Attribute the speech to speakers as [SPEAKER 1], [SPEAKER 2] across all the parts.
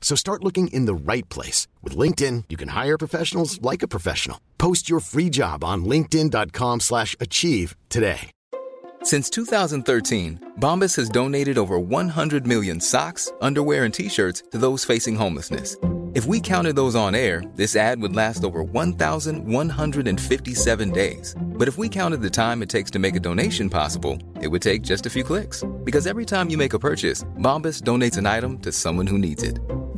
[SPEAKER 1] So start looking in the right place. With LinkedIn, you can hire professionals like a professional. Post your free job on linkedin.com slash achieve today.
[SPEAKER 2] Since 2013, Bombas has donated over 100 million socks, underwear, and T-shirts to those facing homelessness. If we counted those on air, this ad would last over 1,157 days. But if we counted the time it takes to make a donation possible, it would take just a few clicks. Because every time you make a purchase, Bombas donates an item to someone who needs it.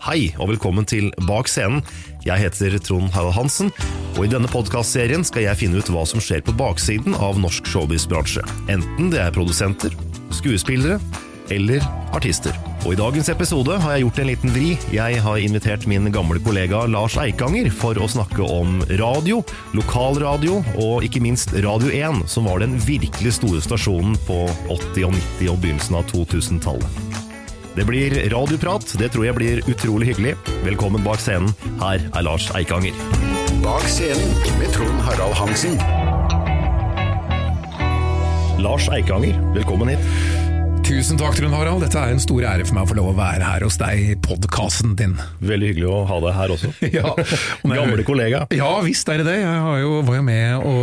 [SPEAKER 3] Hei og velkommen til Bak scenen. Jeg heter Trond Harald Hansen, og i denne podkastserien skal jeg finne ut hva som skjer på baksiden av norsk showbiz-bransje. Enten det er produsenter, skuespillere eller artister. Og i dagens episode har jeg gjort en liten vri. Jeg har invitert min gamle kollega Lars Eikanger for å snakke om radio, lokalradio og ikke minst Radio 1, som var den virkelig store stasjonen på 80-, og 90- og begynnelsen av 2000-tallet. Det blir radioprat. Det tror jeg blir utrolig hyggelig. Velkommen bak scenen. Her er Lars Eikanger.
[SPEAKER 1] Bak scenen med Trond Harald Hansen.
[SPEAKER 3] Lars Eikanger, velkommen hit.
[SPEAKER 4] Tusen takk, Trond Harald. Dette er en stor ære for meg å få lov å være her hos deg i podkasten din.
[SPEAKER 3] Veldig hyggelig å ha deg her også.
[SPEAKER 4] Ja, og jeg-
[SPEAKER 3] Gamle kollega.
[SPEAKER 4] Ja visst er det det. Jeg har jo, var jo med å,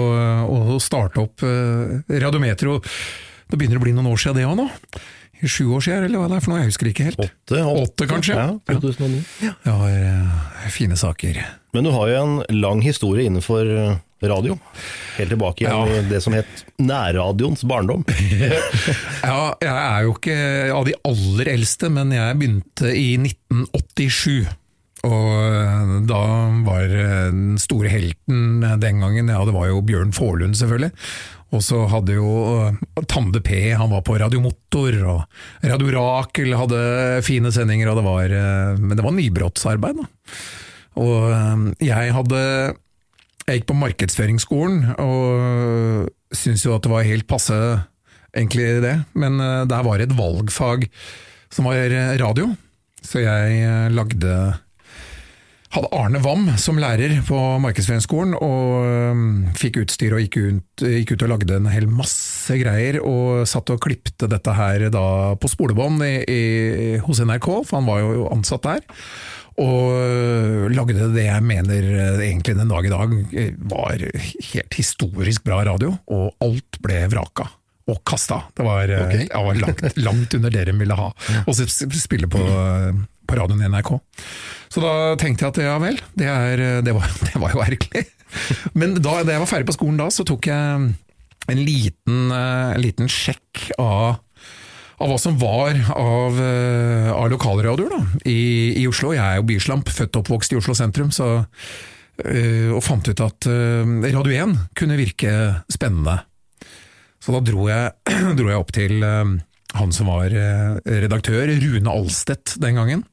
[SPEAKER 4] å starte opp uh, Radiometro. Det begynner å bli noen år siden det òg nå. I Sju år siden, eller hva det er for noe, jeg husker ikke helt.
[SPEAKER 3] Åtte,
[SPEAKER 4] Åtte, kanskje?
[SPEAKER 3] Ja, 2009.
[SPEAKER 4] Jeg har eh, fine saker.
[SPEAKER 3] Men du har jo en lang historie innenfor eh, radio. Helt tilbake igjen
[SPEAKER 4] Ja.
[SPEAKER 3] det som het nærradioens barndom.
[SPEAKER 4] Ja, jeg er jo ikke av de aller eldste, men jeg begynte i 1987. Og eh, da var den store helten den gangen, ja det var jo Bjørn Forlund selvfølgelig. Og så hadde jo eh, Tande P, han var på Radio Motor, og Radio Rakel hadde fine sendinger, og det var, eh, men det var nybrottsarbeid da. Og eh, jeg hadde jeg gikk på markedsføringsskolen og syntes jo at det var helt passe, egentlig det. Men der var det et valgfag som var radio, så jeg lagde hadde Arne Wam som lærer på markedsføringsskolen, og fikk utstyr og gikk ut, gikk ut og lagde en hel masse greier, og satt og klipte dette her da på spolebånd i, i, hos NRK, for han var jo ansatt der. Og øh, lagde det jeg mener øh, egentlig den dag i dag øh, var helt historisk bra radio, og alt ble vraka. Og kasta. Det var, okay.
[SPEAKER 5] Ok.
[SPEAKER 4] ja, var langt, langt under det de ville ha. Og så spille på, på radioen i NRK. Så da tenkte jeg at ja vel, det, er, det, var, det var jo ergerlig. Men da, da jeg var ferdig på skolen da, så tok jeg en liten, eh, en liten sjekk av, av hva som var av, eh, av lokalradioer i, i Oslo. Jeg er jo byslamp, født og oppvokst i Oslo sentrum, så, øh, og fant ut at øh, Radio 1 kunne virke spennende. Så da dro jeg, dro jeg opp til øh, han som var eh, redaktør, Rune Alstedt den gangen,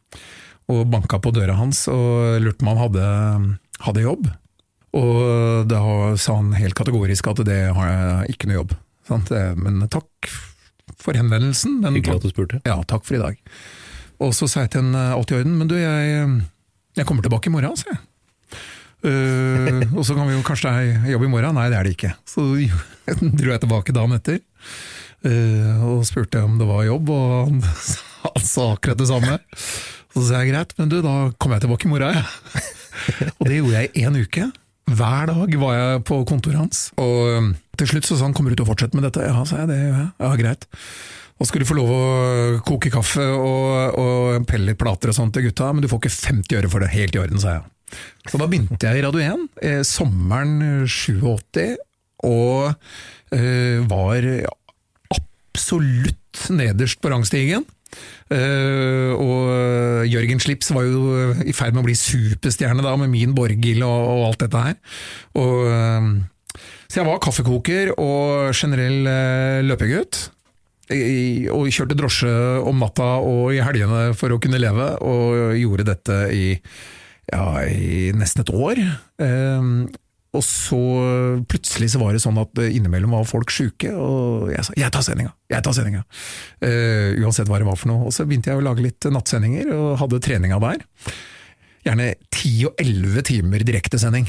[SPEAKER 4] og banka på døra hans og lurte på om han hadde, hadde jobb. Og da sa han helt kategorisk at det har jeg ikke noe jobb. Sant? Men takk for henvendelsen. Men,
[SPEAKER 3] Hyggelig at du spurte.
[SPEAKER 4] ja, takk for i dag. Og så sa jeg til en alt i orden, men du, jeg, jeg kommer tilbake i morgen, sa jeg. Uh, og så kan vi jo kanskje ha jobb i morgen? Nei, det er det ikke. Så dro jeg tilbake dagen etter uh, og spurte om det var jobb, og han sa akkurat det samme. Så sa jeg greit, men du, da kommer jeg tilbake i morgen, jeg. og det gjorde jeg i én uke. Hver dag var jeg på kontoret hans. Og um, til slutt så sa han kommer du til å fortsette med dette? Ja, sa jeg, det gjør jeg. Ja, greit. Og skulle få lov å koke kaffe og, og pelle litt plater og sånt til gutta, men du får ikke 50 øre for det. Helt i orden, sa jeg. Så da begynte jeg i Radio 1, eh, sommeren 87, og eh, var absolutt nederst på rangstigen. Eh, og Jørgen Slips var jo i ferd med å bli superstjerne da, med min Borghild og, og alt dette her. Og, eh, så jeg var kaffekoker og generell eh, løpegutt. Og kjørte drosje om natta og i helgene for å kunne leve, og gjorde dette i, ja, i nesten et år. Eh, og så plutselig så var det sånn at innimellom var folk sjuke, og jeg sa 'jeg tar sendinga', jeg tar sendinga. Uh, uansett hva det var for noe. Og så begynte jeg å lage litt nattsendinger, og hadde treninga der. Gjerne 10 og 11 timer direktesending.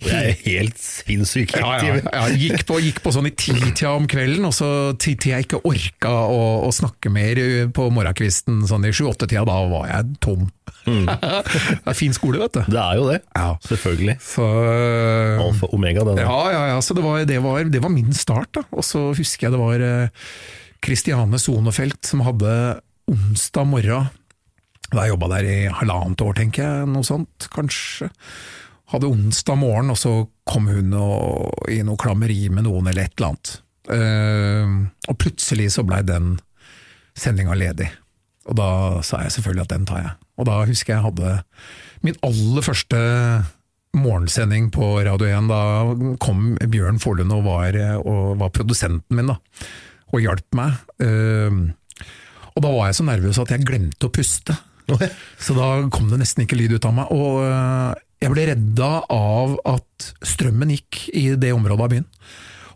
[SPEAKER 3] Det er helt sinnssykt
[SPEAKER 4] Ja, ja, ja. Gikk, på, gikk på sånn i titida om kvelden, og så til jeg ikke orka å, å snakke mer på morgenkvisten, sånn i sju-åtte-tida, da var jeg tom. det er fin skole, vet du.
[SPEAKER 3] Det er jo det.
[SPEAKER 4] Ja.
[SPEAKER 3] Selvfølgelig.
[SPEAKER 4] Så,
[SPEAKER 3] Alfa omega, omega, der.
[SPEAKER 4] ja, ja, ja, så det var, det, var, det var min start, da. Og så husker jeg det var Kristiane Sonefelt som hadde onsdag morgen Da jeg jobba der i halvannet år, tenker jeg, noe sånt, kanskje. Hadde onsdag morgen, og så kom hun og, i noe klammeri med noen, eller et eller annet. Uh, og plutselig så blei den sendinga ledig. Og da sa jeg selvfølgelig at den tar jeg. Og da husker jeg jeg hadde min aller første morgensending på Radio 1. Da kom Bjørn Forlund og var, og var produsenten min, da. Og hjalp meg. Uh, og da var jeg så nervøs at jeg glemte å puste. Så da kom det nesten ikke lyd ut av meg. Og jeg ble redda av at strømmen gikk i det området av byen.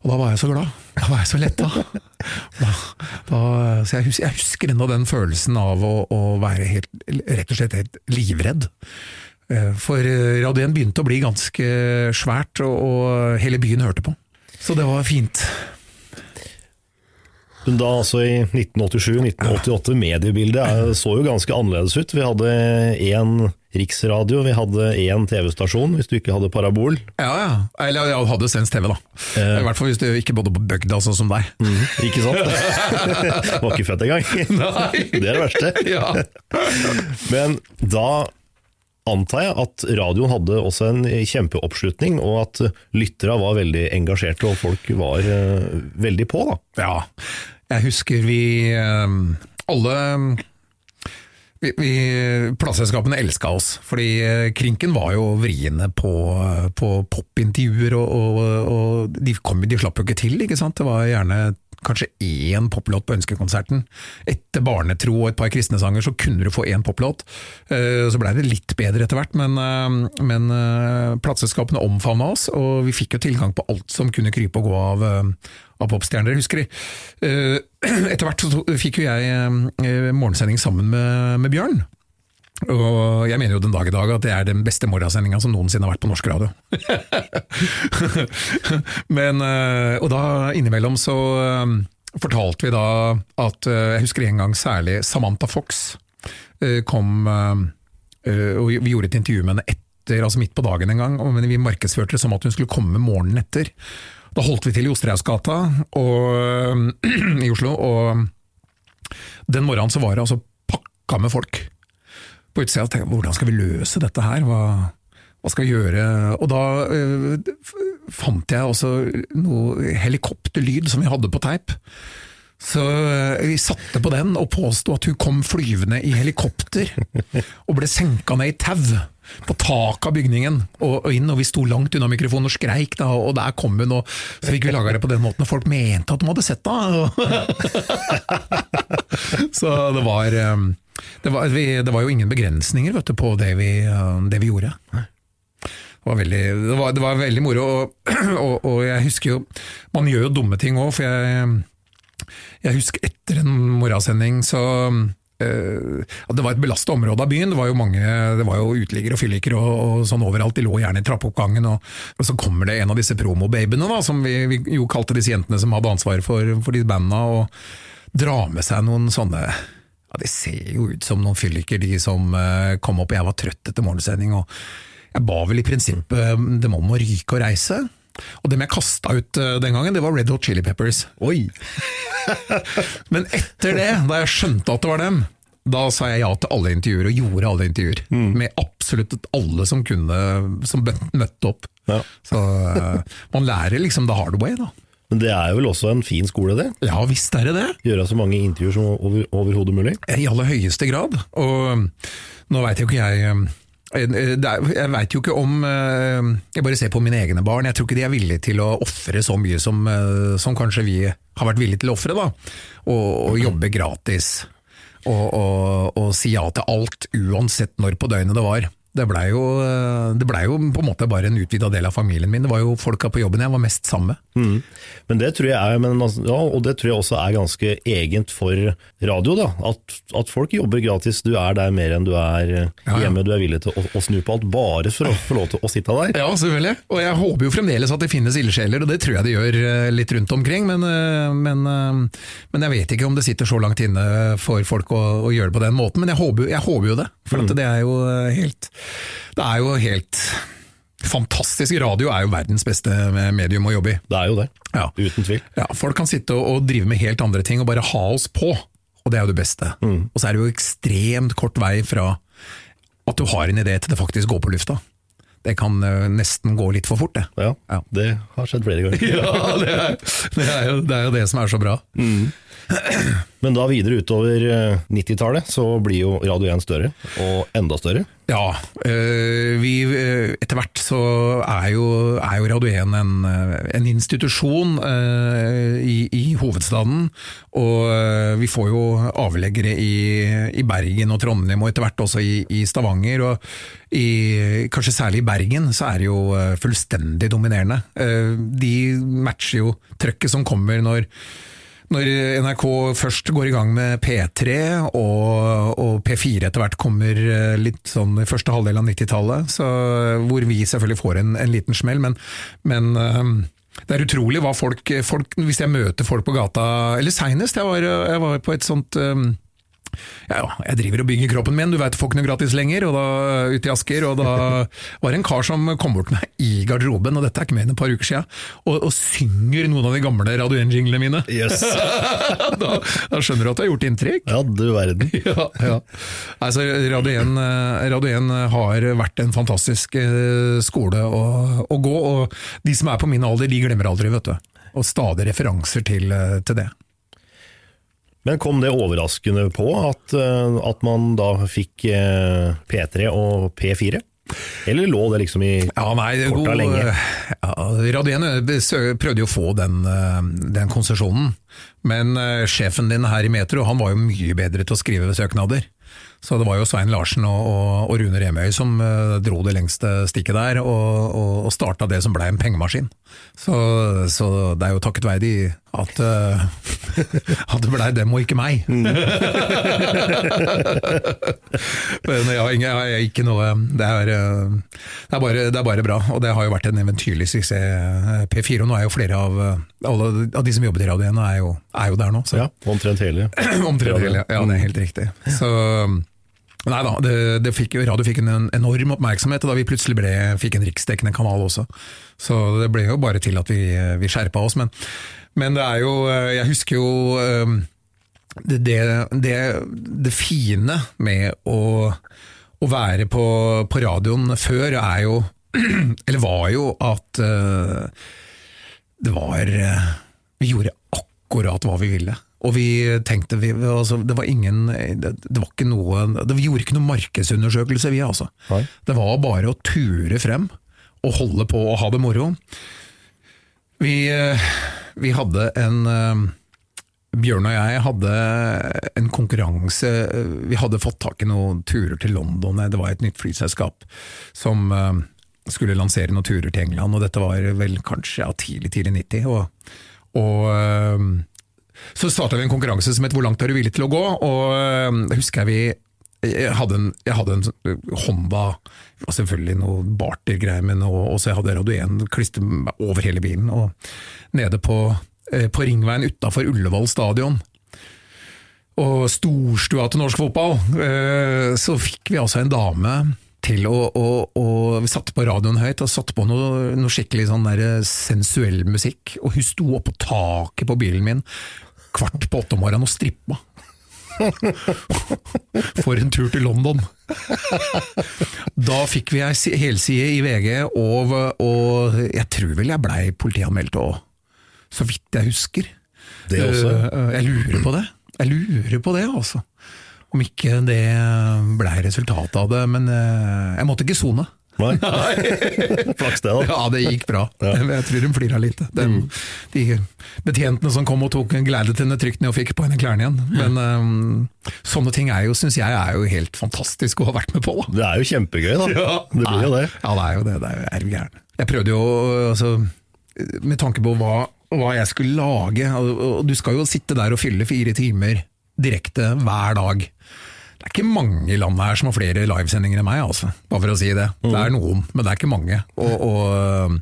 [SPEAKER 4] Og da var jeg så glad. Da var jeg så letta. Da, da, så jeg, husker, jeg husker ennå den følelsen av å, å være helt, rett og slett helt livredd. Eh, For radioen begynte å bli ganske svært, og, og hele byen hørte på. Så det var fint.
[SPEAKER 3] Men da altså i 1987-1988, mediebildet så jo ganske annerledes ut. Vi hadde én riksradio, vi hadde én TV-stasjon, hvis du ikke hadde parabol.
[SPEAKER 4] Ja, ja. Eller jeg hadde Sens TV, da.
[SPEAKER 3] Eh.
[SPEAKER 4] I hvert fall hvis du ikke bodde på bygda, sånn som deg.
[SPEAKER 3] Ikke sant? Var ikke født engang. Det er det verste.
[SPEAKER 4] Ja.
[SPEAKER 3] Men da antar jeg at radioen hadde også en kjempeoppslutning, og at lyttere var veldig engasjerte, og folk var eh, veldig på. da.
[SPEAKER 4] Ja, jeg husker vi eh, alle vi, vi, Plateselskapene elska oss, fordi eh, Krinken var jo vriene på, på popintervjuer, og, og, og de, kom, de slapp jo ikke til, ikke sant. Det var gjerne kanskje én poplåt på ønskekonserten. Etter Barnetro og et par kristne sanger, så kunne du få én poplåt. Eh, Så blei det litt bedre etter hvert, men, eh, men plateselskapene omfavna oss, og vi fikk jo tilgang på alt som kunne krype og gå av, av popstjerner, husker de. Eh, Etter hvert så fikk jo jeg eh, morgensending sammen med, med Bjørn. Og jeg mener jo den dag i dag at det er den beste morgensendinga som noensinne har vært på norsk radio. Men, eh, og da innimellom så fortalte vi da at Jeg husker en gang særlig Samantha Fox kom og Vi gjorde et intervju med henne etter, altså midt på dagen en gang, men vi markedsførte det som at hun skulle komme morgenen etter. Da holdt vi til i Osterhausgata i Oslo, og den morgenen så var det altså pakka med folk på utsida. og tenkte, Hvordan skal vi løse dette her? Hva, hva skal vi gjøre? Og da øh, fant jeg også noe helikopterlyd som vi hadde på teip. Så eh, vi satte på den og påsto at hun kom flyvende i helikopter, og ble senka ned i tau på taket av bygningen og, og inn, og vi sto langt unna mikrofonen og skreik, da, og der kom hun, og så fikk vi laga det på den måten, og folk mente at de hadde sett det. så det var, eh, det var, vi, det var jo ingen begrensninger vet du, på det vi, eh, det vi gjorde. Det var, veldig, det, var, det var veldig moro, og, og, og jeg husker jo Man gjør jo dumme ting òg, for jeg, jeg husker etter en morgensending så det var et belasta område av byen. Det var jo mange, det var jo uteliggere og fylliker og, og, sånn overalt. De lå gjerne i trappeoppgangen. Og, og, så kommer det en av disse promobabyene, som vi, vi, jo kalte disse jentene som hadde ansvaret for, for de banda, og drar med seg noen sånne ja, De ser jo ut som noen fylliker, de som uh, kom opp. Jeg var trøtt etter morgensending. og jeg ba vel i prinsippet dem om å ryke og reise. Og dem jeg kasta ut uh, den gangen, det var Red Hot Chili Peppers.
[SPEAKER 3] Oi!
[SPEAKER 4] Men etter det, da jeg skjønte at det var dem, da sa jeg ja til alle intervjuer, og gjorde alle intervjuer.
[SPEAKER 3] Mm.
[SPEAKER 4] Med absolutt alle som kunne, som møtte opp.
[SPEAKER 3] Ja.
[SPEAKER 4] Så uh, man lærer liksom the hard way, da.
[SPEAKER 3] Men det er jo vel også en fin skole, det?
[SPEAKER 4] Ja visst er det det.
[SPEAKER 3] Gjøre så mange intervjuer som over, overhodet mulig?
[SPEAKER 4] I aller høyeste grad. Og nå veit jo ikke jeg um, jeg veit jo ikke om Jeg bare ser på mine egne barn. Jeg tror ikke de er villige til å ofre så mye som, som, kanskje vi har vært villige til å ofre. Og jobbe gratis. Og, og, og, si ja til alt, uansett når på døgnet det var. Det blei jo, det ble jo på en måte bare en utvida del av familien min. Det var jo folka på jobben jeg var mest sammen med.
[SPEAKER 3] Mm. Men det tror jeg er, men, ja, og det tror jeg også er ganske egent for radio. da, At, at folk jobber gratis. Du er der mer enn du er hjemme. Ja, ja. Du er villig til å, å, snu på alt bare for å få lov til å sitte der.
[SPEAKER 4] Ja, selvfølgelig. Og jeg håper jo fremdeles at det finnes ildsjeler, og det tror jeg det gjør litt rundt omkring. Men, men, men, jeg vet ikke om det sitter så langt inne for folk å, å gjøre det på den måten. Men jeg håper, jeg håper jo det. For mm. det er jo helt det er jo helt fantastisk. Radio er jo verdens beste medium å jobbe i.
[SPEAKER 3] Det er jo det,
[SPEAKER 4] ja.
[SPEAKER 3] uten tvil.
[SPEAKER 4] Ja, folk kan sitte og drive med helt andre ting og bare ha oss på, og det er jo det beste.
[SPEAKER 3] Mm.
[SPEAKER 4] Og så er det jo ekstremt kort vei fra at du har en idé til det faktisk går på lufta. Det kan uh, nesten gå litt for fort, det.
[SPEAKER 3] Ja, ja. det har skjedd flere ganger.
[SPEAKER 4] ja, det er, det, er jo, det er, jo, det som er så bra.
[SPEAKER 3] Mm. Men da videre utover 90-tallet så blir jo Radio 1 større, og enda større.
[SPEAKER 4] Ja, øh, vi, øh, etter hvert så er jo, er jo Radio 1 en, en institusjon i, i, hovedstaden. Og vi får jo avleggere i, i, Bergen og Trondheim, og etter hvert også i, i Stavanger. Og kanskje særlig i Bergen så er det jo fullstendig dominerende. De matcher jo trøkket som kommer når når NRK først går i gang med P3, og, og P4 etter hvert kommer eh, litt sånn i første halvdel av 90-tallet, hvor vi selvfølgelig får en, en liten smell, men, men um, det er utrolig hva folk, folk, Hvis jeg møter folk på gata Eller seinest, jeg, jeg, var på et sånt um, ja, ja, jeg driver og bygger kroppen min, du veit får ikke noe gratis lenger, og da ute i Asker. Og da var det en kar som kom bort til meg i garderoben, og dette er ikke mer enn et par uker siden, og, og synger noen av de gamle Radio 1-jinglene mine.
[SPEAKER 3] Yes.
[SPEAKER 4] da, da, skjønner du at du har gjort inntrykk.
[SPEAKER 3] Ja, du verden.
[SPEAKER 4] ja, ja. Altså, Radio 1, Radio 1 har vært en fantastisk eh, skole å, å gå, og de som er på min alder, de glemmer aldri, vet du. Og stadig referanser til, eh, til det.
[SPEAKER 3] Men kom det overraskende på at, eh, at man da fikk eh, P3 og P4? Eller lå det liksom i
[SPEAKER 4] ja, nei,
[SPEAKER 3] korta lenge?
[SPEAKER 4] Ja, Radien prøvde jo å få den, eh, den konsesjonen, men sjefen din her i Metro han var jo mye bedre til å skrive søknader. Så det var jo Svein Larsen og, og, og Rune Remøy som dro det lengste stikket der, og, og, og starta det som blei en pengemaskin. Så, så, det er jo takket være de at, uh, at det blei dem og ikke meg. Mm. Men har, jeg har ikke noe det er, eh, det, er bare, det er, bare, bra, og det har jo vært en eventyrlig suksess. P4 og nå er jo flere av alle av de som jobber i radioen, er jo, er jo der nå. Så.
[SPEAKER 3] Ja, omtrent hele.
[SPEAKER 4] omtrent hele, ja, det er helt riktig. Så Nei da, det, det fikk, radio fikk en enorm oppmerksomhet da vi plutselig ble, fikk en riksdekkende kanal også. Så det ble jo bare til at vi, vi skjerpa oss. Men, men, det er jo Jeg husker jo eh, det, det, det fine med å, å være på, på, radioen før er jo eller var jo at eh, det var eh, Vi gjorde akkurat hva vi ville. Og vi tenkte vi, altså, Det var ingen det, det var ikke noe det, Vi gjorde ikke noe markedsundersøkelse, vi altså.
[SPEAKER 3] Nei.
[SPEAKER 4] Det var bare å ture frem og holde på og ha det moro. Vi, eh, vi hadde en eh, Bjørn og jeg hadde en konkurranse. Vi hadde fått tak i noen turer til London. Det var et nytt flyselskap som eh, skulle lansere noen turer til England. og Dette var vel kanskje ja, tidlig tidlig 90. Og, og eh, så starta vi en konkurranse som het Hvor langt er du villig til å gå? Og jeg husker jeg vi jeg hadde en, jeg hadde en Honda, det selvfølgelig noe bartergreier, men også og så jeg hadde Radioen klistret over hele bilen. Og nede på, eh, på ringveien utafor Ullevål stadion, og storstua til norsk fotball, eh, så fikk vi altså en dame til å, å, å Vi satte på radioen høyt og satte på noe, noe skikkelig sånn der sensuell musikk, og hun sto oppå taket på bilen min kvart på åtte om morgenen og strippa. For en tur til London! Da fikk vi ei helside i VG, og, og jeg tror vel jeg blei politianmeldt òg, så vidt jeg husker.
[SPEAKER 3] Det også.
[SPEAKER 4] Eh, Jeg lurer på det. Jeg lurer på det, altså. Om ikke det blei resultatet av det, men eh, jeg måtte ikke sone.
[SPEAKER 3] Nei. Flaks det, da.
[SPEAKER 4] Ja, det gikk bra.
[SPEAKER 3] Ja.
[SPEAKER 4] Jeg tror de flira litt. Den, De betjentene som kom og tok gledet henne trygt ned og fikk på henne klærne igjen. Men um, sånne ting er jo, syns jeg er jo helt fantastisk å ha vært med på. Da.
[SPEAKER 3] Det er jo kjempegøy, da. Det blir jo det.
[SPEAKER 4] Ja, det er jo det. det er jo gæren. Jeg prøvde jo, altså, med tanke på hva, hva jeg skulle lage, og, og du skal jo sitte der og fylle fire timer direkte hver dag. Det er ikke mange i landet her som har flere livesendinger enn meg, altså. bare for å si det. Det er noen, men det er ikke mange. Og, og,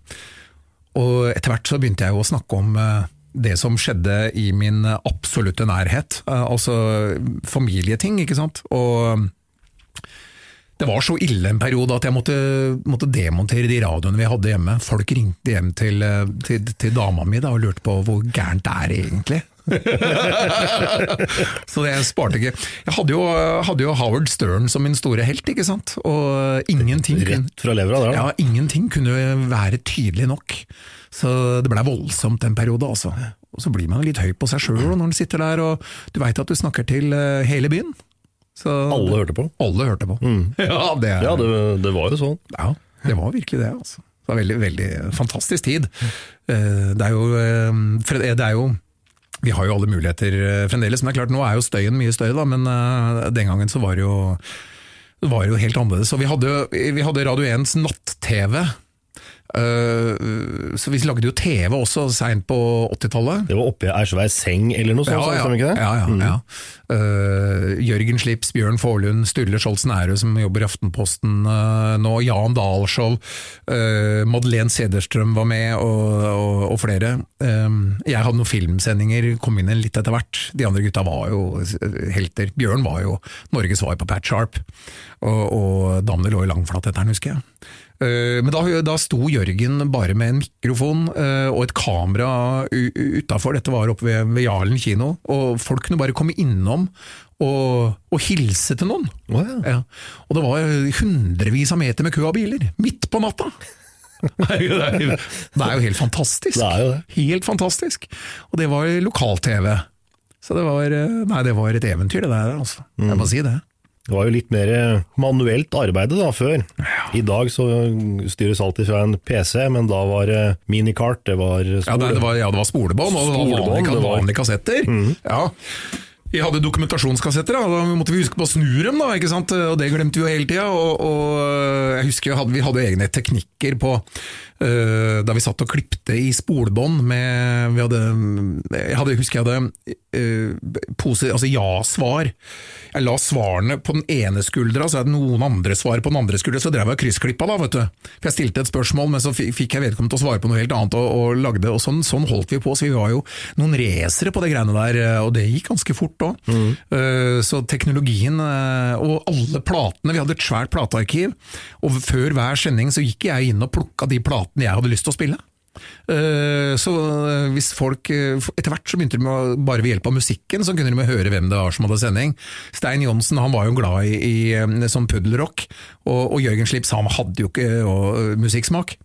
[SPEAKER 4] og etter hvert så begynte jeg jo å snakke om eh, det som skjedde i min absolutte nærhet. Eh, Altså familieting, ikke sant. Og det var så ille en periode at jeg måtte, måtte demontere de radioene vi hadde hjemme. Folk ringte hjem til, eh, til, til dama mi da, og lurte på hvor gærent det er egentlig. så det sparte ikke. Jeg hadde jo, hadde jo Howard Stern som min store helt, ikke sant. Og ingenting,
[SPEAKER 3] Rett fra levra der, da.
[SPEAKER 4] ja, ingenting kunne være tydelig nok. Så det blei voldsomt en periode, altså. Og så blir man litt høy på seg sjøl når man sitter der og du veit at du snakker til eh, hele byen. Så
[SPEAKER 3] Alle hørte på.
[SPEAKER 4] alle hørte på. Ja, det,
[SPEAKER 3] Ja, det, det var jo sånn.
[SPEAKER 4] ja, det var virkelig det. Altså. Det var veldig, veldig fantastisk tid. Eh, Det er jo, eh, det er jo vi har jo alle muligheter eh, fremdeles, men det er klart nå er jo støyen mye støy, da, men eh, den gangen så var det jo, det jo helt annerledes. Og vi hadde, vi hadde Radio 1s natt-TV, så vi lagde jo TV også seint på 80-tallet.
[SPEAKER 3] Det var oppi ei svær seng eller noe sånt,
[SPEAKER 4] Ja,
[SPEAKER 3] det?
[SPEAKER 4] ja, ja, ja. Uh, Jørgen Slips, Bjørn Forlund, Sturle Skjolds Nærø som jobber i Aftenposten uh, nå, Jan Dahlskjold, uh, Madeleine Sederstrøm var med, og, og, og flere. Eh, jeg hadde noen filmsendinger, kom inn litt etter hvert. De andre gutta var jo helter. Bjørn var jo Norges svar på Pat Sharp, og, og damene lå i langflathetteren, husker jeg. Eh, Men da, da sto Jørgen bare med en mikrofon eh, og et kamera utafor, dette var oppe ved, ved Jarlen kino, og folk kunne bare komme innom og, og hilse til noen.
[SPEAKER 3] Å, ja.
[SPEAKER 4] Ja. Og det var hundrevis av meter med kø av biler, midt på natta! Det er jo, det er jo, det er jo helt fantastisk.
[SPEAKER 3] Det er jo det.
[SPEAKER 4] Helt fantastisk. Og det var lokal-TV. Så det var, eh, nei, det var et eventyr det der, altså. Jeg må si det.
[SPEAKER 3] Det var jo litt mer manuelt arbeide da, før. I dag så styres alt fra en PC, men da var det minikart, det var
[SPEAKER 4] Ja,
[SPEAKER 3] spole.
[SPEAKER 4] det, det, var, ja, det var spolebånd, og det var vanlige,
[SPEAKER 3] det var-
[SPEAKER 4] vanlige kassetter. Ja. Vi hadde dokumentasjonskassetter, da. da måtte vi huske på å snu dem, da, ikke sant? og det glemte vi jo hele tida. Og, og jeg husker vi hadde, vi hadde egne teknikker på da vi satt og klipte i spolebånd med vi hadde, Jeg hadde, husker jeg hadde uh, pose, altså ja-svar. Jeg la svarene på den ene skuldra, så hadde noen andre svar på den andre skuldra, så drev jeg og kryssklippa, da, vet du. For jeg stilte et spørsmål, men så fikk jeg vedkommende til å svare på noe helt annet, og, og lagde, og sånn, sånn holdt vi på. Så vi var jo noen racere på de greiene der, og det gikk ganske fort òg. Så teknologien, uh, og alle platene, vi hadde et svært platearkiv, og før hver sending så gikk jeg inn og plukka de platene jeg hadde lyst til å spille. Eh, Så eh, hvis folk eh, Etter hvert så begynte de med bare ved hjelp av musikken, så kunne de høre hvem det var som hadde sending. Stein Johnsen han var jo glad i, i sånn puddelrock, og, og Jørgen Slips han hadde jo ikke og, musikksmak.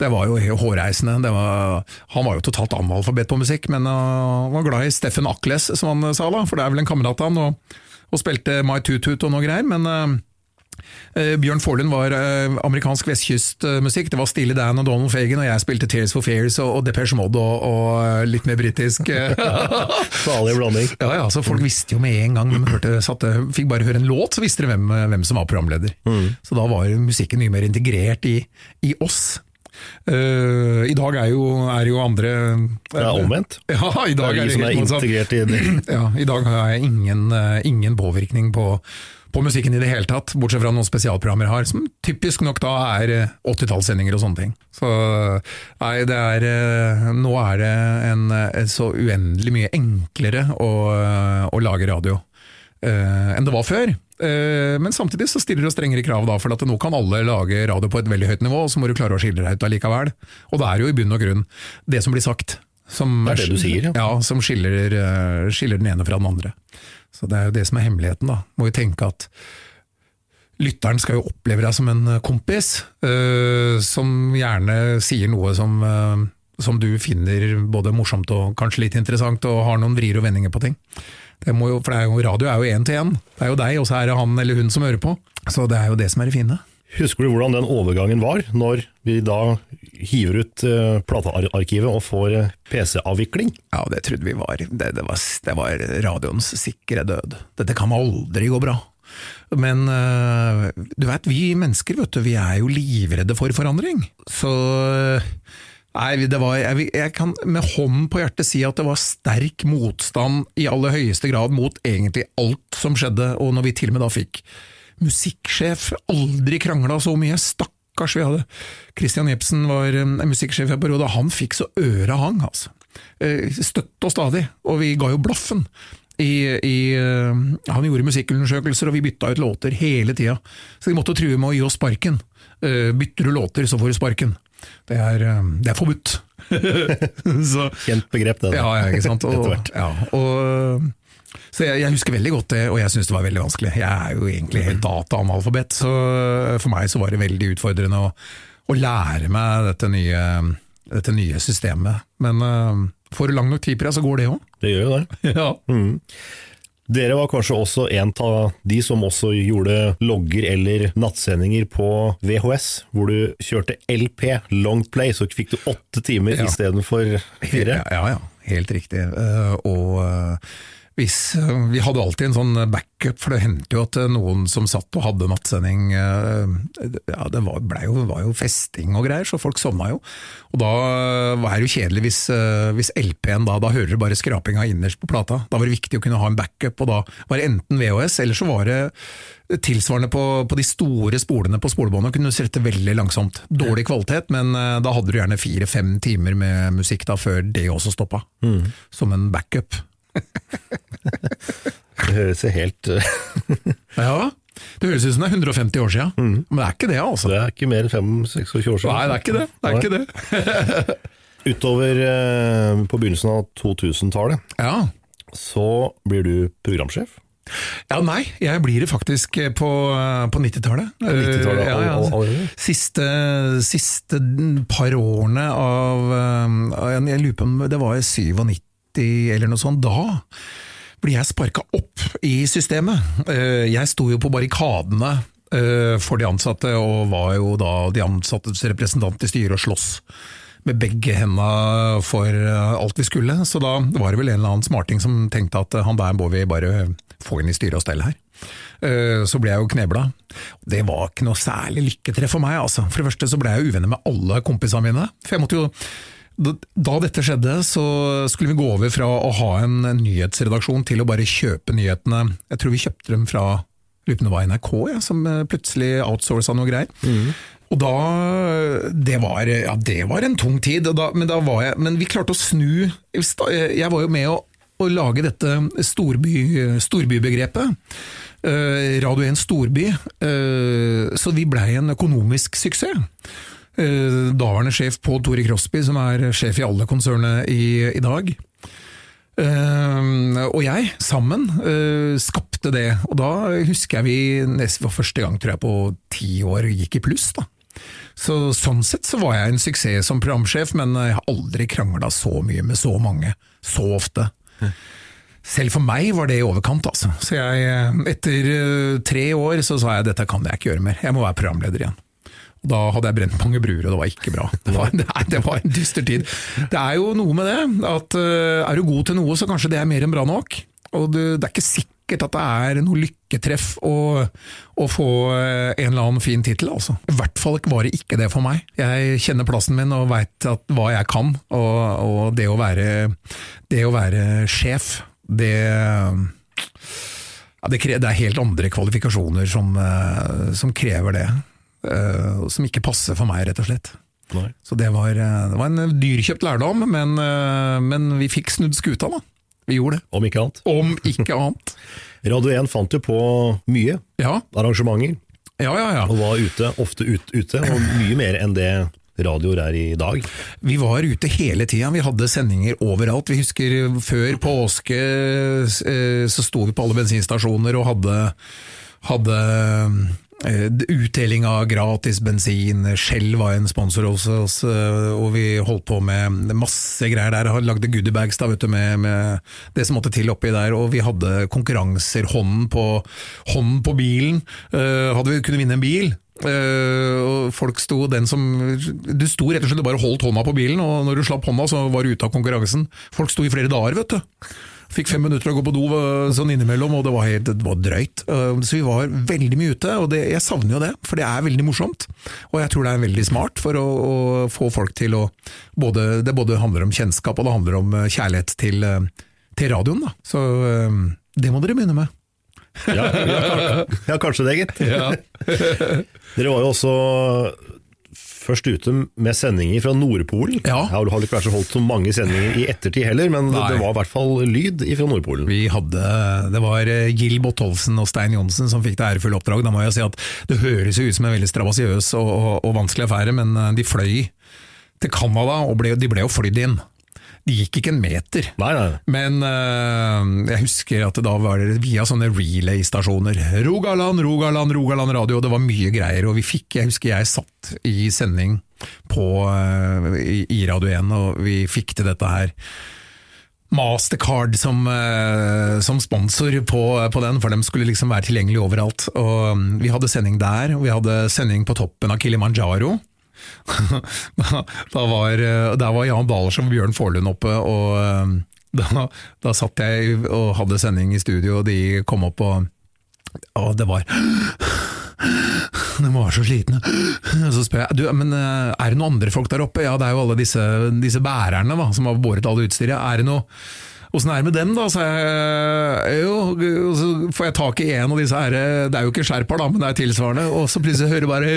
[SPEAKER 4] Det var jo hårreisende. Var, han var jo totalt analfabet på musikk, men han var glad i Steffen Akles, som han sa da, for det er vel en kamerat av han, og, og spilte My Toot-Toot og noe greier. men... eh, Bjørn Forlund var eh, amerikansk vestkystmusikk. Det var Stille Dan og Donald Fagan, og jeg spilte Tears for Fears og, Depeche Mode og, og eh, litt mer britisk.
[SPEAKER 3] Farlig blanding.
[SPEAKER 4] ja, ja, så Folk visste jo med en gang de hørte, satte, fikk bare høre en låt, så visste de hvem, hvem som var programleder. Så da var musikken mye mer integrert i, i oss. Uh, I dag er jo, er jo andre
[SPEAKER 3] Det er omvendt.
[SPEAKER 4] Ja, i
[SPEAKER 3] Det
[SPEAKER 4] dag
[SPEAKER 3] er
[SPEAKER 4] er det
[SPEAKER 3] som er integrert i det.
[SPEAKER 4] Ja, I dag har jeg ingen, uh, ingen påvirkning på, på musikken i det hele tatt, bortsett fra noen spesialprogrammer jeg har, som typisk nok da er eh, 80-tallssendinger og sånne ting. Så nei, det er eh, Nå er det en, eh, så uendelig mye enklere å, eh, å lage radio uh, enn det var før. Uh, men samtidig så stiller det strengere krav, da, for at nå kan alle lage radio på et veldig høyt nivå, og så må du klare å skille deg ut allikevel. Og det er jo i bunn og grunn det som blir sagt. Som,
[SPEAKER 3] Det er det du sier, ja.
[SPEAKER 4] ja. Som skiller, eh, skiller den ene fra den andre. Så det er jo det som er hemmeligheten, da. Må jo tenke at lytteren skal jo oppleve deg som en eh, kompis, øh, som gjerne sier noe som, øh, som du finner både morsomt og kanskje litt interessant, og har noen vrier og vendinger på ting. Det jo, for det er jo, radio er jo én til én. Det er jo deg, og så er det han eller hun som hører på. Så det er jo det som er det fine.
[SPEAKER 3] Husker du hvordan den overgangen var, når vi da hiver ut uh, platearkivet og får eh, PC-avvikling?
[SPEAKER 4] Ja, det trodde vi var det, det, var det var radioens sikre død. Dette kan aldri gå bra. Men uh, du vet, vi mennesker vet du, vi er jo livredde for forandring. Så Nei, var, jeg, jeg kan med hånden på hjertet si at det var sterk motstand i aller høyeste grad mot egentlig alt som skjedde, og når vi til og med da fikk musikksjef, aldri krangla så mye, stakkars vi hadde. Christian Jepsen var eh, musikksjef i på rådet han fikk så øra hang, altså. Eh, Støtt og stadig, og vi ga jo blaffen. I, i, eh, han gjorde musikkundersøkelser, og vi bytta ut låter hele tida. Så de måtte true med å gi oss sparken. Eh, Bytter du låter, så får du sparken. Det er, eh, det er forbudt. så,
[SPEAKER 3] Kjent begrep, det. da.
[SPEAKER 4] ja, ja, ikke sant. Og, ja, og, så jeg, jeg husker veldig godt det, og jeg syns det var veldig vanskelig. Jeg er jo egentlig helt data-analfabet, så for meg så var det veldig utfordrende å, å lære meg dette nye, dette nye systemet. Men uh, får du lang nok tid på deg, så går det òg.
[SPEAKER 3] Det gjør jo det.
[SPEAKER 4] Ja.
[SPEAKER 3] Dere var kanskje også en av de som også gjorde logger eller nattsendinger på VHS, hvor du kjørte LP, long play, så fikk du åtte timer
[SPEAKER 4] Ja.
[SPEAKER 3] istedenfor fire.
[SPEAKER 4] Ja, ja, helt riktig. Uh, og eh, hvis, eh, vi hadde alltid en sånn backup, for det hendte jo at eh, noen som satt og hadde nattsending eh, ja, Det var, jo, var jo festing og greier, så folk sovna jo. Og da er det jo kjedelig hvis, hvis LP-en da, da hører du bare skrapinga innerst på plata. Da var det viktig å kunne ha en backup, og da var det enten VHS, eller så var det tilsvarende på, på de store spolene på spolebåndet, kunne du sette veldig langsomt. Dårlig kvalitet, men da hadde du gjerne fire-fem timer med musikk da, før det også stoppa. Som en backup.
[SPEAKER 3] Det høres jo helt eh,
[SPEAKER 4] Ja, det høres ut som det er 150 år siden, men det er ikke det, altså.
[SPEAKER 3] Det er ikke mer enn 5-26 år siden.
[SPEAKER 4] Nei, det er ikke det. det, er ikke det.
[SPEAKER 3] Utover eh, på begynnelsen av 2000-tallet
[SPEAKER 4] Ja.
[SPEAKER 3] så blir du programsjef.
[SPEAKER 4] ja, nei, jeg blir det faktisk på, på 90-tallet.
[SPEAKER 3] 90-tallet,
[SPEAKER 4] Eh, ja, ja.
[SPEAKER 3] all- all- all-
[SPEAKER 4] Siste, siste par årene av eh, Jeg lurer på om det var i 97 eller noe sånt. Da blir jeg sparka opp i systemet. Eh, Jeg sto jo på barrikadene eh, for de ansatte, og var jo da de ansattes representant i styret og sloss med begge hendene for eh, alt vi skulle. Så da var det vel en eller annen smarting som tenkte at han der må vi bare få inn i styret og stell her. Så ble jeg jo knebla. Det var ikke noe særlig lykketreff for meg. altså. For det første så ble jeg uvenner med alle kompisene mine. For jeg måtte jo da dette skjedde, så skulle vi gå over fra å ha en nyhetsredaksjon til å bare kjøpe nyhetene. Jeg tror vi kjøpte dem fra på var NRK, ja, som eh, plutselig outsourca noe greier. Og da det var, ja, det var en tung tid, da, men, da var jeg, men vi klarte å snu Jeg var jo med å, å lage dette storby, storbybegrepet. Eh, Radio 1 storby, eh, så vi blei en økonomisk suksess. Eh, daværende sjef på Tore Crosby, som er sjef i alle konsernene i, i dag. Uh, og jeg, sammen, uh, skapte det. Og da husker jeg vi nest, for første gang, tror jeg, på ti år gikk i pluss. da. Så Sånn sett så var jeg en suksess som programsjef, men jeg har aldri krangla så mye med så mange, så ofte. Selv for meg var det i overkant, altså. Så jeg, etter eh, tre år så sa jeg dette kan jeg ikke gjøre mer, jeg må være programleder igjen. Da hadde jeg brent mange bruer, og det var ikke bra. Det var, det var en dyster tid. Det er jo noe med det, at eh, er du god til noe, så kanskje det er mer enn bra nok. Og det, det er ikke sikkert at det er noe lykketreff å, å få eh, en eller annen fin tittel, altså. I hvert fall var det ikke det for meg. Jeg kjenner plassen min og veit hva jeg kan, og, og det, å være, det å være sjef, det ja, det, er helt andre kvalifikasjoner som, eh, som krever det. Eh, Som ikke passer for meg, rett og slett.
[SPEAKER 3] Nei.
[SPEAKER 4] Så det var, eh, det var en dyrkjøpt lærdom, men, eh, men vi fikk snudd skuta, da. Vi gjorde det.
[SPEAKER 3] Om ikke annet.
[SPEAKER 4] Om ikke annet.
[SPEAKER 3] Radio 1 fant jo på mye
[SPEAKER 4] Ja,
[SPEAKER 3] arrangementer,
[SPEAKER 4] ja, ja. ja.
[SPEAKER 3] og var ute, ofte ut, ute, og mye mer enn det radioer er i dag.
[SPEAKER 4] Vi var ute hele tida, vi hadde sendinger overalt. Vi husker før påske så sto vi på alle bensinstasjoner og hadde, hadde utdeling av gratis bensin. Shell var en sponsor hos oss, eh, og vi holdt på med masse greier der. Lagde goodiebags da, med, med det som måtte til oppi der, og vi hadde konkurranser. Hånden på, hånden på bilen. Eh, Hadde vi kunnet vinne en bil, Uh, folk sto den som Du sto rett og slett bare holdt hånda på bilen, og når du slapp hånda, så var du ute av konkurransen. Folk sto i flere dager, vet du. Fikk fem minutter å gå på do eh, sånn innimellom, og det var, helt, det var drøyt. Eh, Så vi var veldig mye ute, og det, jeg savner jo det, for det er veldig morsomt. Og jeg tror det er veldig smart for å, å få folk til å både, Det både handler om kjennskap, og det handler om eh, kjærlighet til, til radioen. Da. Så det må dere begynne med.
[SPEAKER 3] Ja, ja, kanskje, ja kanskje det, gitt. Dere var jo også først ute med sendinger fra Nordpolen.
[SPEAKER 4] Ja.
[SPEAKER 3] Jeg har ikke vært så holdt så mange sendinger i ettertid heller, men det,
[SPEAKER 4] Nei.
[SPEAKER 3] det var i hvert fall lyd fra Nordpolen.
[SPEAKER 4] Vi hadde, Det var Gil Gill Bottolfsen og Stein Johnsen som fikk det ærefulle oppdrag. Da må jeg si at Det høres jo ut som en veldig strabasiøs og, og, og vanskelig affære, men eh, de fløy til Canada, og ble, de ble jo flydd inn. De gikk ikke en meter.
[SPEAKER 3] Nei, nei.
[SPEAKER 4] Men uh, jeg husker at det da var det via sånne relay-stasjoner. Rogaland, Rogaland, Rogaland radio, det var mye greier. Og vi fikk, jeg husker jeg satt i sending på, uh, i, i Radio 1, og vi fikk til dette her. Mastercard som, eh, som sponsor på, på den, for de skulle liksom være tilgjengelig overalt. Og mm, Vi hadde sending der, og vi hadde sending på toppen av Kilimanjaro. Da, var, eh, der var Jan Balers og Bjørn Forlund oppe, og eh, da, da satt jeg og hadde sending i studio, og de kom opp og Og det var De var så slitne. Så spør jeg du, men eh, er det noen andre folk der oppe. Ja, det er jo alle disse, disse bærerne da, som har båret alle utstyret. Er det noe Åssen er det med dem, da? Så jeg, jo, og så får jeg tak i en av disse her, det er jo ikke skjerper, da, men det er tilsvarende. Og så plutselig hører bare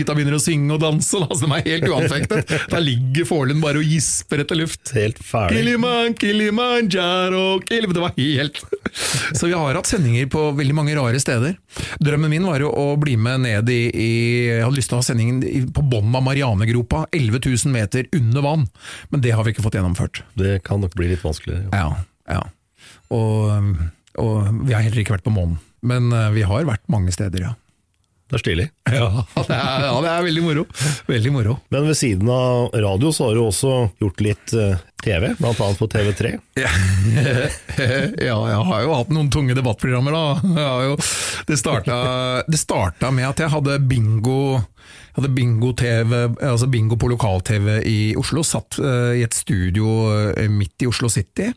[SPEAKER 4] gutta begynner å synge og danse, da, så de er helt uanfektet. Der ligger Forlund bare og gisper etter luft.
[SPEAKER 3] Helt ferdig.
[SPEAKER 4] Kiliman, Kilimanjaro, Kilim... Det var helt Så vi har hatt sendinger på veldig mange rare steder. Drømmen min var jo å bli med ned i, i Jeg hadde lyst til å ha sendingen på bunnen av Marianegropa, 11 000 meter under vann, men det har vi ikke fått gjennomført.
[SPEAKER 3] Det kan nok bli litt vanskelig. Ja.
[SPEAKER 4] Ja, ja. Og, og vi har heller ikke vært på månen, men eh, vi har vært mange steder, ja.
[SPEAKER 3] Det er stilig.
[SPEAKER 4] Ja, det er, ja, det er veldig moro. Veldig moro.
[SPEAKER 3] Men ved siden av radio så har du også gjort litt eh, TV, annet på TV3.
[SPEAKER 4] Ja, ja, jeg har jo hatt noen tunge debattprogrammer, da. Jo, det, starta, det starta med at jeg hadde bingo jeg hadde bingo-TV, altså bingo på lokal-TV i Oslo. Satt uh, i et studio uh, midt i Oslo City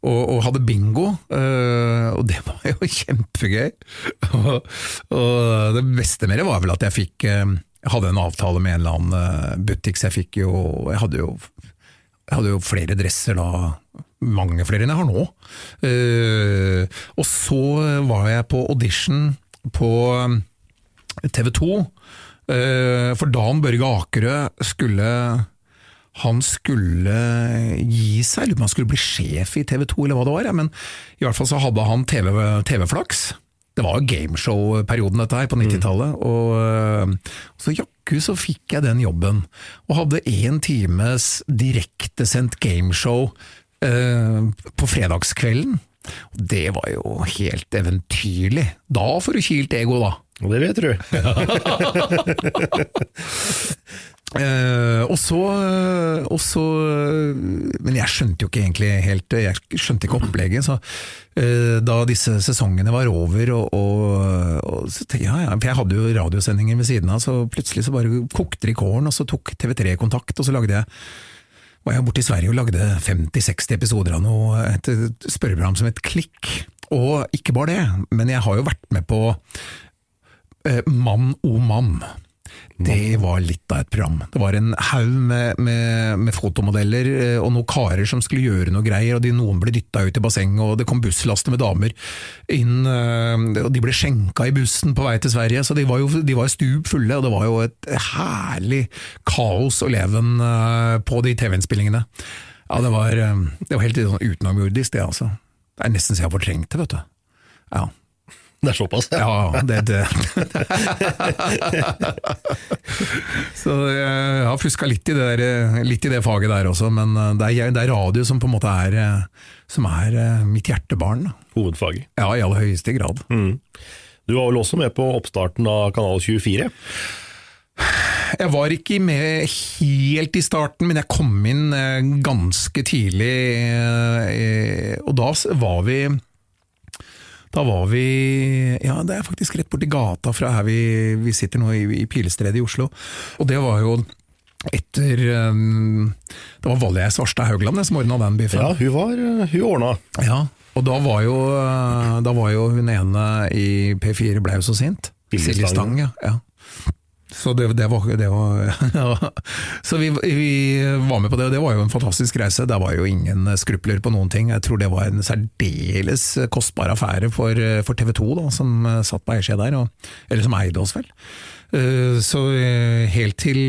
[SPEAKER 4] og, og hadde bingo. Uh, og det var jo kjempegøy. og, og det beste med det var vel at jeg fikk uh, hadde en avtale med en eller annen eh, butikk, så jeg fikk jo Jeg hadde jo jeg hadde jo flere dresser da, mange flere enn jeg har nå. Uh, og så var jeg på audition på TV 2, uh, for Dan Børge Akerø skulle han skulle gi seg, eller om han skulle bli sjef i TV 2 eller hva det var, ja, men i hvert fall så hadde han TV- TV-flaks. det var jo gameshow-perioden dette her, på 90-tallet. Og og så jakku så fikk jeg den jobben, og hadde én times direktesendt gameshow eh, på fredagskvelden. Og det var jo helt eventyrlig. Da får du kilt ego, da.
[SPEAKER 3] Og det vet du.
[SPEAKER 4] Eh, og så, og så Men jeg skjønte jo ikke egentlig helt Jeg skjønte ikke opplegget. Så da disse sesongene var over, og, og, og så, ja, ja, for jeg hadde jo radiosendinger ved siden av, så plutselig så bare kokte det i kålen, og så tok TV3 kontakt, og så lagde jeg var jeg borte i Sverige og lagde 50-60 episoder av noe, et spørreprogram som het Klikk. Og ikke bare det, men jeg har jo vært med på Mann o mann. Det var litt av et program. Det var en haug med, med, med, fotomodeller eh, og noen karer som skulle gjøre noe greier, og de, noen ble dytta ut i bassenget, og det kom busslaster med damer inn, eh, og de ble skjenka i bussen på vei til Sverige, så de var jo, de var stup fulle, og det var jo et herlig kaos og leven eh, på de TV-innspillingene. Ja, det var, det var helt sånn utenomjordisk, det altså. Det er nesten så jeg har fortrengt det, vet du. Ja.
[SPEAKER 3] Det er såpass?
[SPEAKER 4] Ja, det, det. Så jeg har fuska litt, i det litt i det faget der også, men det er, det er radio som på en måte er, som er mitt hjertebarn.
[SPEAKER 3] Hovedfaget?
[SPEAKER 4] Ja, i aller høyeste grad.
[SPEAKER 3] Mm. Du var vel også med på oppstarten av Kanal 24?
[SPEAKER 4] Jeg var ikke med helt i starten, men jeg kom inn ganske tidlig, og da var vi da var vi Ja, det er faktisk rett borti gata fra her vi, vi sitter nå, i, i Pilestredet i Oslo. Og det var jo etter um, Det var Valje Svarstad Haugland som ordna den biffen.
[SPEAKER 3] Ja, hun var hun ordna.
[SPEAKER 4] Ja, og da var jo, da var jo hun ene i P4 ble jo så sint. Silje Stang, ja. ja. Så det, det, var, det var ja. Så vi, vi, var med på det, og det var jo en fantastisk reise. Det var jo ingen skrupler på noen ting. Jeg tror det var en særdeles kostbar affære for, for TV 2, da, som satt på eiersida der, og, eller som eide oss, vel. Eh, så eh, helt til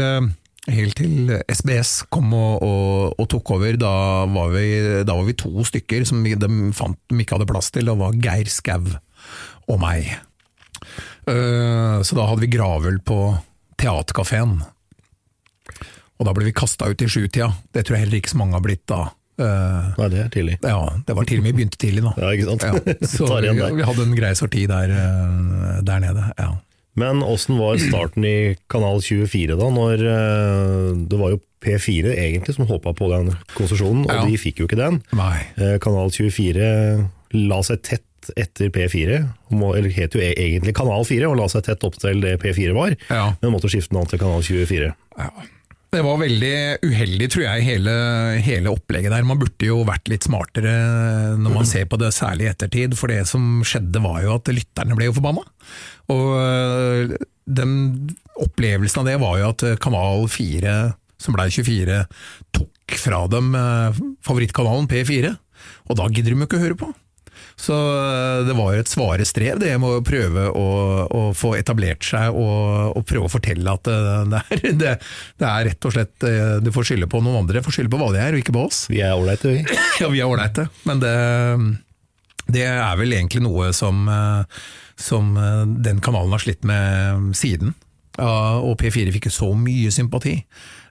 [SPEAKER 4] Helt til SBS kom og, og, og tok over, da var, vi, da var, vi, to stykker som de fant de ikke hadde plass til. Det var Geir Skau og meg. Eh, så da hadde vi gravøl på Theatercaféen. Og da ble vi kasta ut i sjutida. Det tror jeg heller ikke så mange har blitt da.
[SPEAKER 3] Uh, Nei, det er tidlig.
[SPEAKER 4] Ja, det var tidlig. Vi begynte tidlig nå.
[SPEAKER 3] Ja, ikke sant? Ja,
[SPEAKER 4] så vi, vi, hadde en grei sorti der, uh, der nede. Ja.
[SPEAKER 3] Men åssen var starten i Kanal 24 da, når uh, det var jo P4 egentlig som håpa på den konsesjonen, og ja. de fikk jo ikke den.
[SPEAKER 4] Nei.
[SPEAKER 3] Kanal 24 la seg tett etter P4, eller het jo e- egentlig Kanal 4, og la seg tett opp til det P4 var,
[SPEAKER 4] ja.
[SPEAKER 3] men måtte skifte navn til Kanal 24.
[SPEAKER 4] Ja. Det var veldig uheldig, tror jeg, hele, hele, opplegget der. Man burde jo vært litt smartere når man ser på det, særlig i ettertid. For det som skjedde var jo at lytterne ble jo forbanna. Og øh, den opplevelsen av det var jo at Kanal 4, som blei 24, tok fra dem øh, favorittkanalen P4. Og da gidder de jo ikke å høre på. Så eh, det var jo et svare strev, det med å prøve å, å få etablert seg og, og, prøve å fortelle at eh, det er, det, det er, rett og slett eh, Du får skylde på noen andre, får skylde på hva de er, og ikke på oss.
[SPEAKER 3] Vi er ålreite, vi.
[SPEAKER 4] Ja, vi er ålreite. Men det, det, er vel egentlig noe som, som den kanalen har slitt med siden. Og P4 fikk jo så mye sympati,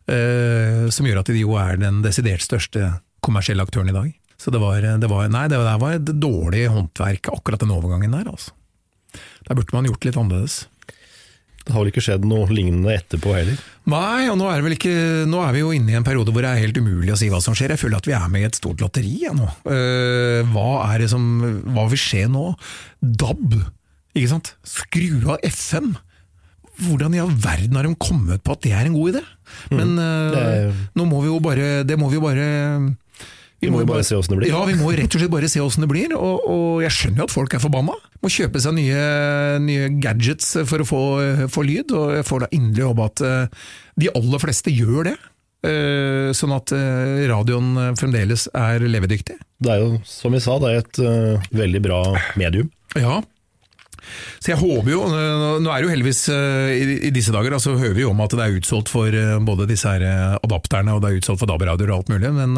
[SPEAKER 4] som gjør at de jo er den desidert største kommersielle aktøren i dag. Så det var, det var, nei, det var et dårlig håndverk, akkurat den overgangen der. Altså. Der burde man gjort litt annerledes.
[SPEAKER 3] Det har vel ikke skjedd noe lignende etterpå heller?
[SPEAKER 4] Nei, og nå er, ikke, nå er, vi jo inne i en periode hvor det er helt umulig å si hva som skjer. Jeg føler at vi er med i et stort lotteri ja, nå. Uh, hva er det som Hva vil skje nå? DAB, ikke sant? Skru av FM! Hvordan i all verden har de kommet på at det er en god idé? Mm. Men uh, er... nå må vi jo bare Det må vi jo bare
[SPEAKER 3] vi må jo bare se åssen det blir.
[SPEAKER 4] Ja, vi må rett og slett bare se åssen det blir. Og, og, jeg skjønner jo at folk er forbanna. Må kjøpe seg nye, nye gadgets for å få, få, lyd, og jeg får da inderlig håpe at uh, de aller fleste gjør det. Uh, sånn at uh, radioen fremdeles er levedyktig.
[SPEAKER 3] Det er jo, som vi sa, det er et veldig bra medium.
[SPEAKER 4] Ja, så jeg håper jo, Nå er det jo heldigvis i disse dager, så hører vi jo om at det er utsolgt for både disse her adapterne og det er utsolgt for DAB-radioer og alt mulig, men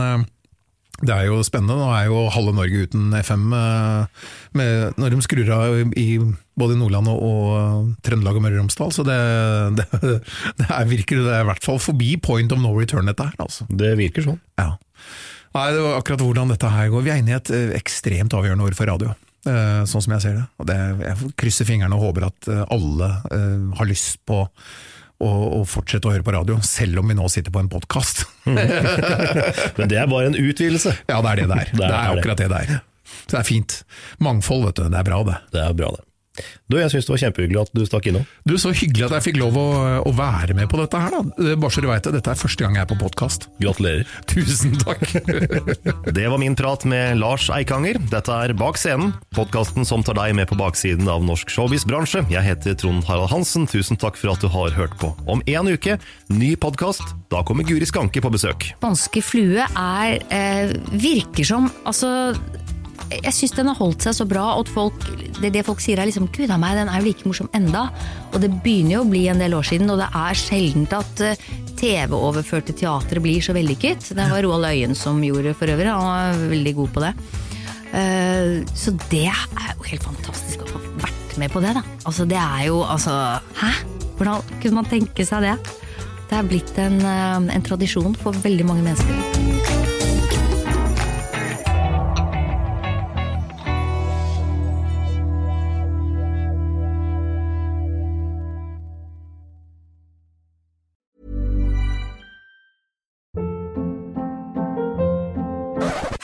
[SPEAKER 4] det er jo spennende. Nå er jo halve Norge uten FM. Eh, med, når de skrur av i både Nordland og, og Trøndelag og Møre og Romsdal. Så det, det, det er, virker det er i hvert fall forbi point of no return, dette her. Altså.
[SPEAKER 3] Det virker sånn.
[SPEAKER 4] Ja. Nei, det var akkurat hvordan dette her går. Vi er inne i et eh, ekstremt avgjørende år for radio. eh, Sånn som jeg ser det. Og det jeg krysser fingrene og håper at eh, alle eh, har lyst på å, å fortsette å høre på radio, selv om vi nå sitter på en podkast.
[SPEAKER 3] Men det er bare en utvidelse.
[SPEAKER 4] ja, det er det der. Det er,
[SPEAKER 3] er det.
[SPEAKER 4] akkurat det der. Så det er fint. Mangfold, vet du. Det er bra, det.
[SPEAKER 3] Det er bra, det. Du, jeg syns det var kjempehyggelig at du stakk innom.
[SPEAKER 4] Du, Så hyggelig at jeg fikk lov å, å være med på dette her, da. Bare så du veit det, dette er første gang jeg er på podkast.
[SPEAKER 3] Gratulerer.
[SPEAKER 4] Tusen takk.
[SPEAKER 3] Det var min prat med Lars Eikanger. Dette er Bak scenen, podkasten som tar deg med på baksiden av norsk showbiz-bransje. Jeg heter Trond Harald Hansen, tusen takk for at du har hørt på. Om en uke, ny podkast. Da kommer Guri Skanke på besøk.
[SPEAKER 5] Danske flue er eh, virker som Altså, jeg syns den har holdt seg så bra, og at folk, det, det folk sier er liksom Gud a meg, den er jo like morsom enda. Og det begynner jo å bli en del år siden, og det er sjeldent at eh, TV-overførte teater blir så vellykket. Det var Roald Øyen som gjorde for øvrig, han var veldig god på det. Eh, så det er jo helt fantastisk å få vært med på det, da. Altså, det er jo altså Hæ? Hvordan kunne man tenke seg det? Det er blitt en, eh, en tradisjon for veldig mange mennesker.